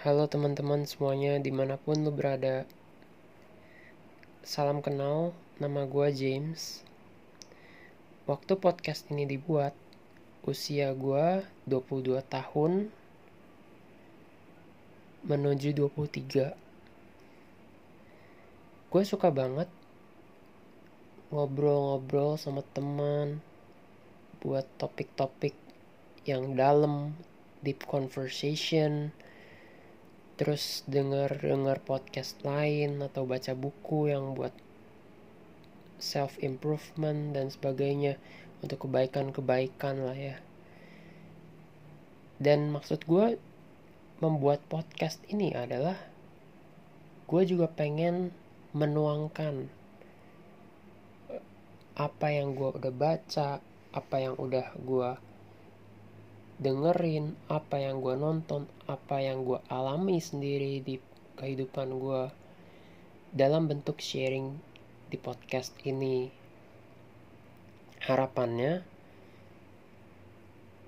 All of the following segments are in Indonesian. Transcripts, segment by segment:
Halo teman-teman semuanya di mana pun lo berada. Salam kenal, nama gue James. Waktu podcast ini dibuat Usia gue 22 tahun Menuju 23 Gue suka banget Ngobrol-ngobrol sama teman Buat topik-topik yang dalam Deep conversation terus denger dengar podcast lain atau baca buku yang buat self improvement dan sebagainya untuk kebaikan-kebaikan lah ya. Dan maksud gue membuat podcast ini adalah gue juga pengen menuangkan apa yang gue udah baca apa yang udah gue dengerin apa yang gue nonton, apa yang gue alami sendiri di kehidupan gue dalam bentuk sharing di podcast ini. Harapannya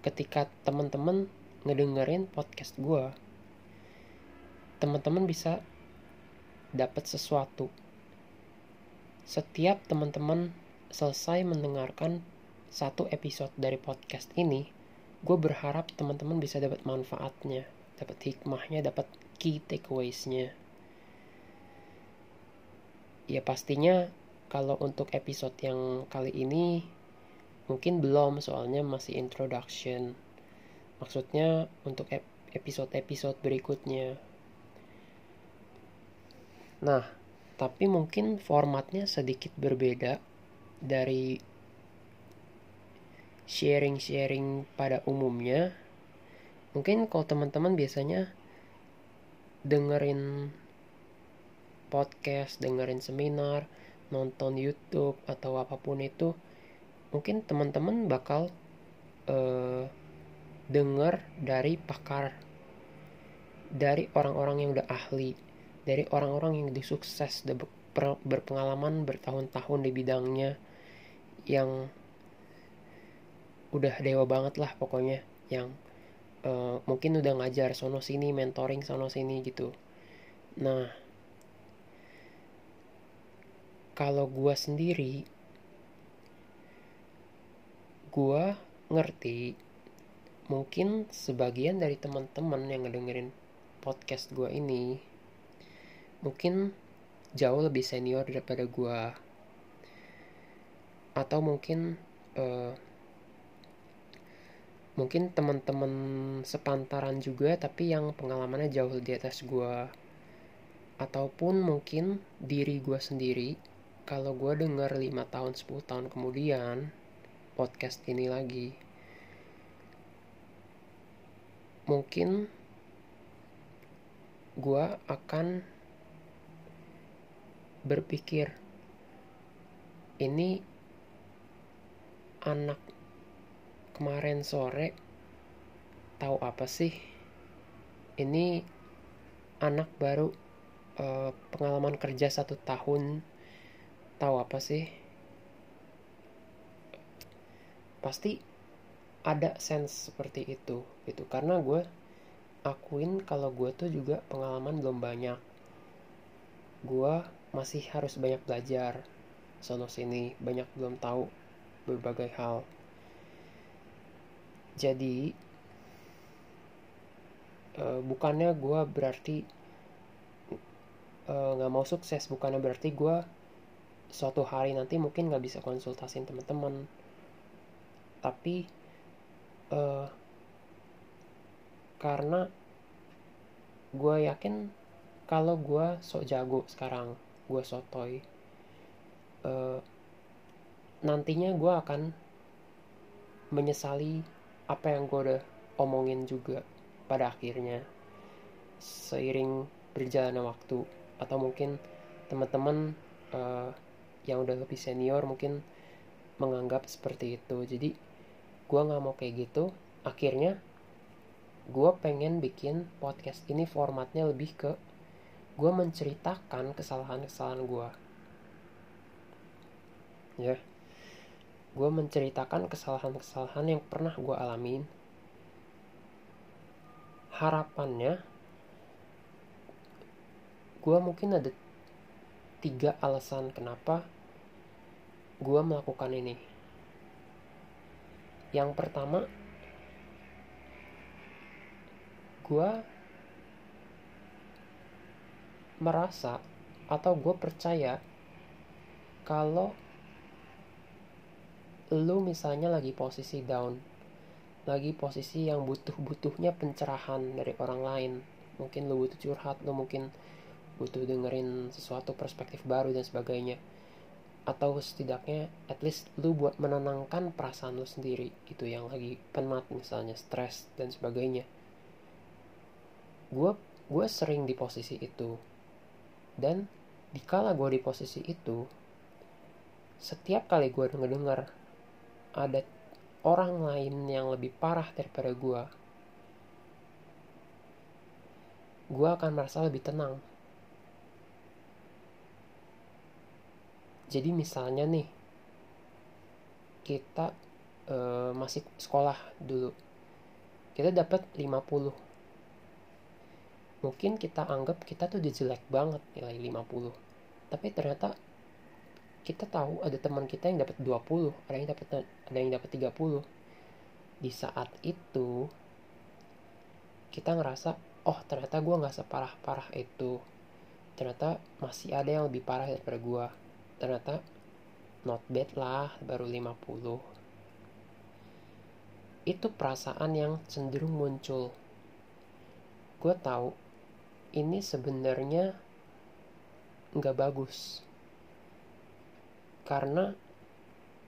ketika teman-teman ngedengerin podcast gue, teman-teman bisa dapat sesuatu. Setiap teman-teman selesai mendengarkan satu episode dari podcast ini, gue berharap teman-teman bisa dapat manfaatnya dapat hikmahnya dapat key takeaways-nya. Ya pastinya kalau untuk episode yang kali ini mungkin belum soalnya masih introduction. Maksudnya untuk episode-episode berikutnya. Nah tapi mungkin formatnya sedikit berbeda dari sharing-sharing pada umumnya mungkin kalau teman-teman biasanya dengerin podcast, dengerin seminar, nonton YouTube atau apa pun itu, mungkin teman-teman bakal uh, denger dari pakar, dari orang-orang yang udah ahli, dari orang-orang yang udah sukses, udah berpengalaman bertahun-tahun di bidangnya, yang udah dewa banget lah pokoknya yang uh, mungkin udah ngajar sono sini mentoring sono sini gitu. Nah kalau gua sendiri gua ngerti mungkin sebagian dari teman-teman yang ngedengerin podcast gua ini mungkin jauh lebih senior daripada gua. Atau mungkin uh, mungkin teman-teman sepantaran juga tapi yang pengalamannya jauh di atas gue ataupun mungkin diri gue sendiri. Kalau gue denger 5 tahun 10 tahun kemudian podcast ini lagi mungkin gue akan berpikir ini anak kemarin sore tahu apa sih? Ini anak baru uh, pengalaman kerja satu tahun. Tahu apa sih? Pasti ada sense seperti itu gitu. Karena gue akuin kalau gue tuh juga pengalaman belum banyak. Gue masih harus banyak belajar sono sini. Banyak belum tahu berbagai hal jadi uh, bukannya gue berarti eh, nggak uh, mau sukses bukannya berarti gue suatu hari nanti mungkin nggak bisa konsultasin teman-teman. Tapi uh, karena gue yakin kalau gue sok jago sekarang gue sotoy uh, nantinya gue akan menyesali apa yang gue udah omongin juga pada akhirnya. Seiring berjalannya waktu atau mungkin teman-teman uh, yang udah lebih senior mungkin menganggap seperti itu. Jadi gue nggak mau kayak gitu. Akhirnya gue pengen bikin podcast ini formatnya lebih ke gue menceritakan kesalahan-kesalahan gue ya gue menceritakan kesalahan-kesalahan yang pernah gue alamin. Harapannya gue mungkin ada tiga alasan kenapa gue melakukan ini. Yang pertama gue merasa atau gue percaya kalau lu misalnya lagi posisi down lagi posisi yang butuh-butuhnya pencerahan dari orang lain. Mungkin lu butuh curhat lu mungkin butuh dengerin sesuatu perspektif baru dan sebagainya. Atau setidaknya at least lu buat menenangkan perasaan lu sendiri gitu yang lagi penat misalnya stres dan sebagainya. Gue gue sering di posisi itu. Dan dikala gue di posisi itu setiap kali gue denger dengar ada orang lain yang lebih parah daripada gue gue akan merasa lebih tenang. Jadi misalnya nih kita uh, masih sekolah dulu. Kita dapat 50 mungkin kita anggap kita tuh jelek banget nilai 50 tapi ternyata kita tahu ada teman kita yang dapat 20 ada yang dapat ada yang dapat 30 di saat itu kita ngerasa oh ternyata gue nggak separah parah itu. Ternyata masih ada yang lebih parah daripada gue ternyata not bad lah baru 50 itu perasaan yang cenderung muncul. Gue tahu ini sebenarnya nggak bagus karena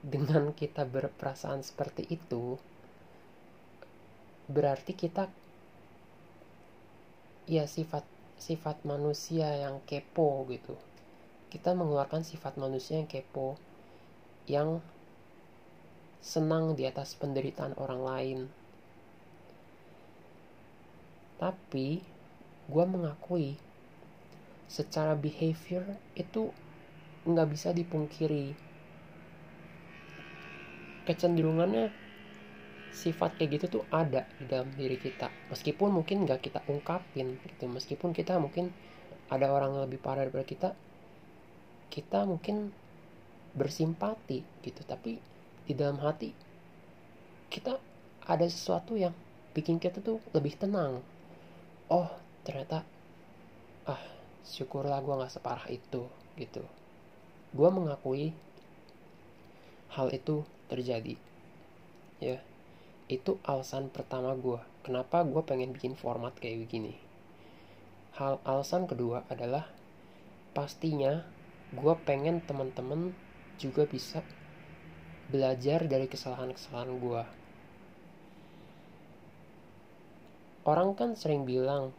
dengan kita berperasaan seperti itu berarti kita ya sifat sifat manusia yang kepo gitu. Kita mengeluarkan sifat manusia yang kepo yang senang di atas penderitaan orang lain. Tapi gue mengakui secara behavior itu nggak bisa dipungkiri. Kecenderungannya sifat kayak gitu tuh ada di dalam diri kita. Meskipun mungkin nggak kita ungkapin gitu. Meskipun kita mungkin ada orang yang lebih parah daripada kita kita mungkin bersimpati gitu. Tapi di dalam hati kita ada sesuatu yang bikin kita tuh lebih tenang. Oh ternyata ah syukurlah gue nggak separah itu gitu gue mengakui hal itu terjadi. Ya itu alasan pertama gue kenapa gue pengen bikin format kayak begini? Hal alasan kedua adalah pastinya gue pengen teman-teman juga bisa belajar dari kesalahan-kesalahan gue orang kan sering bilang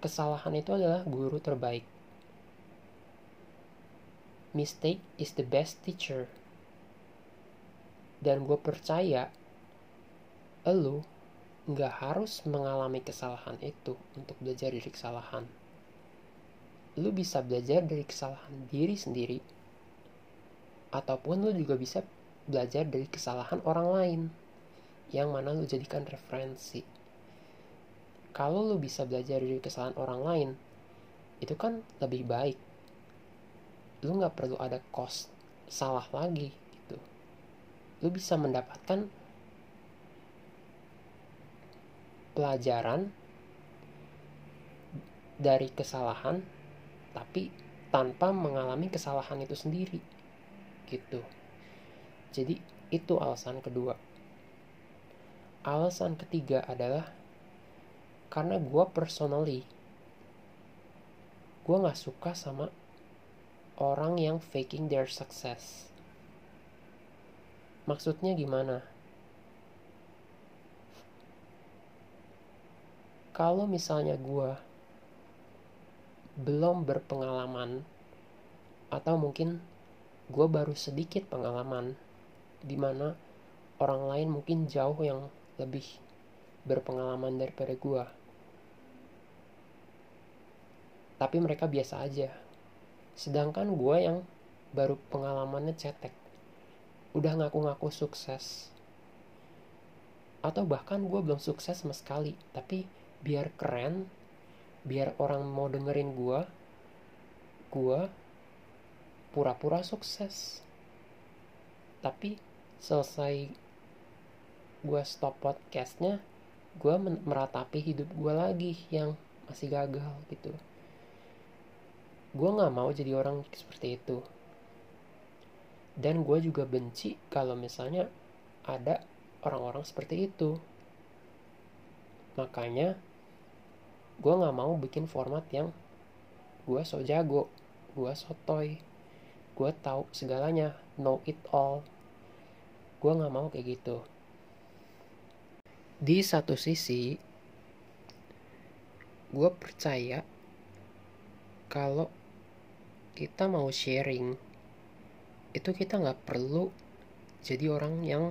kesalahan itu adalah guru terbaik mistake is the best teacher. Dan gue percaya, lo nggak harus mengalami kesalahan itu untuk belajar dari kesalahan. Lo bisa belajar dari kesalahan diri sendiri, ataupun lo juga bisa belajar dari kesalahan orang lain, yang mana lo jadikan referensi. Kalau lo bisa belajar dari kesalahan orang lain, itu kan lebih baik lu nggak perlu ada cost salah lagi gitu. Lu bisa mendapatkan pelajaran dari kesalahan tapi tanpa mengalami kesalahan itu sendiri gitu. Jadi itu alasan kedua. Alasan ketiga adalah karena gue personally gue nggak suka sama orang yang faking their success. Maksudnya gimana? Kalau misalnya gue belum berpengalaman atau mungkin gue baru sedikit pengalaman di mana orang lain mungkin jauh yang lebih berpengalaman daripada gue tapi mereka biasa aja sedangkan gue yang baru pengalamannya cetek. Udah ngaku-ngaku sukses. Atau bahkan gue belum sukses sama sekali. Tapi biar keren biar orang mau dengerin gue gue pura-pura sukses. Tapi selesai gue stop podcastnya gue meratapi hidup gue lagi yang masih gagal gitu gue nggak mau jadi orang seperti itu. Dan gue juga benci kalau misalnya ada orang-orang seperti itu. Makanya gue nggak mau bikin format yang gue so jago gue sotoy gue tahu segalanya know it all. Gue nggak mau kayak gitu. Di satu sisi gue percaya kalau kita mau sharing itu kita nggak perlu jadi orang yang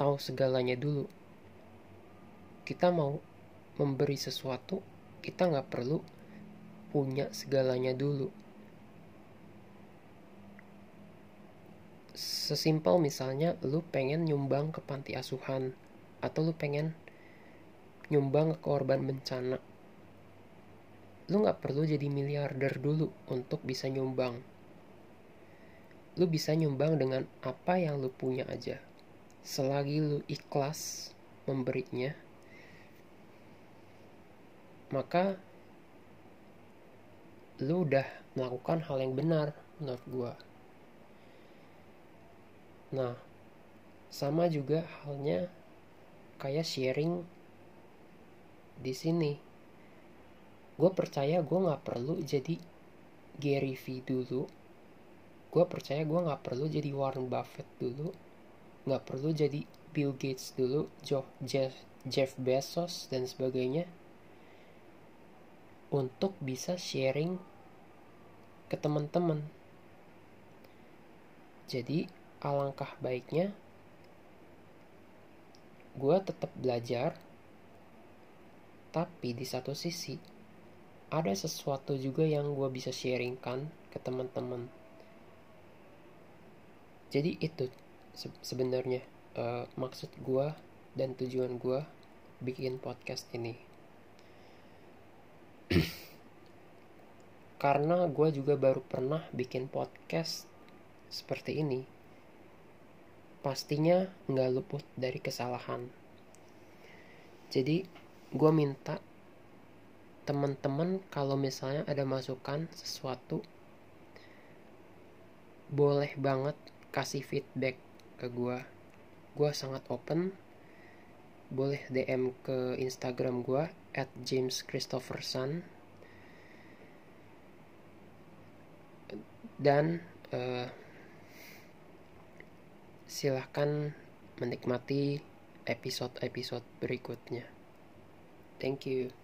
tahu segalanya dulu. Kita mau memberi sesuatu kita nggak perlu punya segalanya dulu. Sesimpel misalnya lu pengen nyumbang ke panti asuhan atau lu pengen nyumbang ke korban bencana lu nggak perlu jadi miliarder dulu untuk bisa nyumbang. Lu bisa nyumbang dengan apa yang lu punya aja. Selagi lu ikhlas memberinya maka lu udah melakukan hal yang benar menurut gua. Nah sama juga halnya kayak sharing di sini gue percaya gue nggak perlu jadi Gary V dulu. Gue percaya gue nggak perlu jadi Warren Buffett dulu. Nggak perlu jadi Bill Gates dulu Jeff, Jeff Bezos dan sebagainya untuk bisa sharing ke teman-teman. Jadi alangkah baiknya gue tetap belajar tapi di satu sisi ada sesuatu juga yang gue bisa sharingkan ke teman-teman. Jadi itu se sebenarnya uh, maksud gue dan tujuan gue bikin podcast ini. Karena gue juga baru pernah bikin podcast seperti ini. Pastinya nggak luput dari kesalahan. Jadi gue minta teman-teman kalau misalnya ada masukan sesuatu boleh banget kasih feedback ke gue. Gue sangat open. Boleh DM ke Instagram gue at James Christopherson dan uh, silahkan menikmati episode-episode berikutnya. Thank you.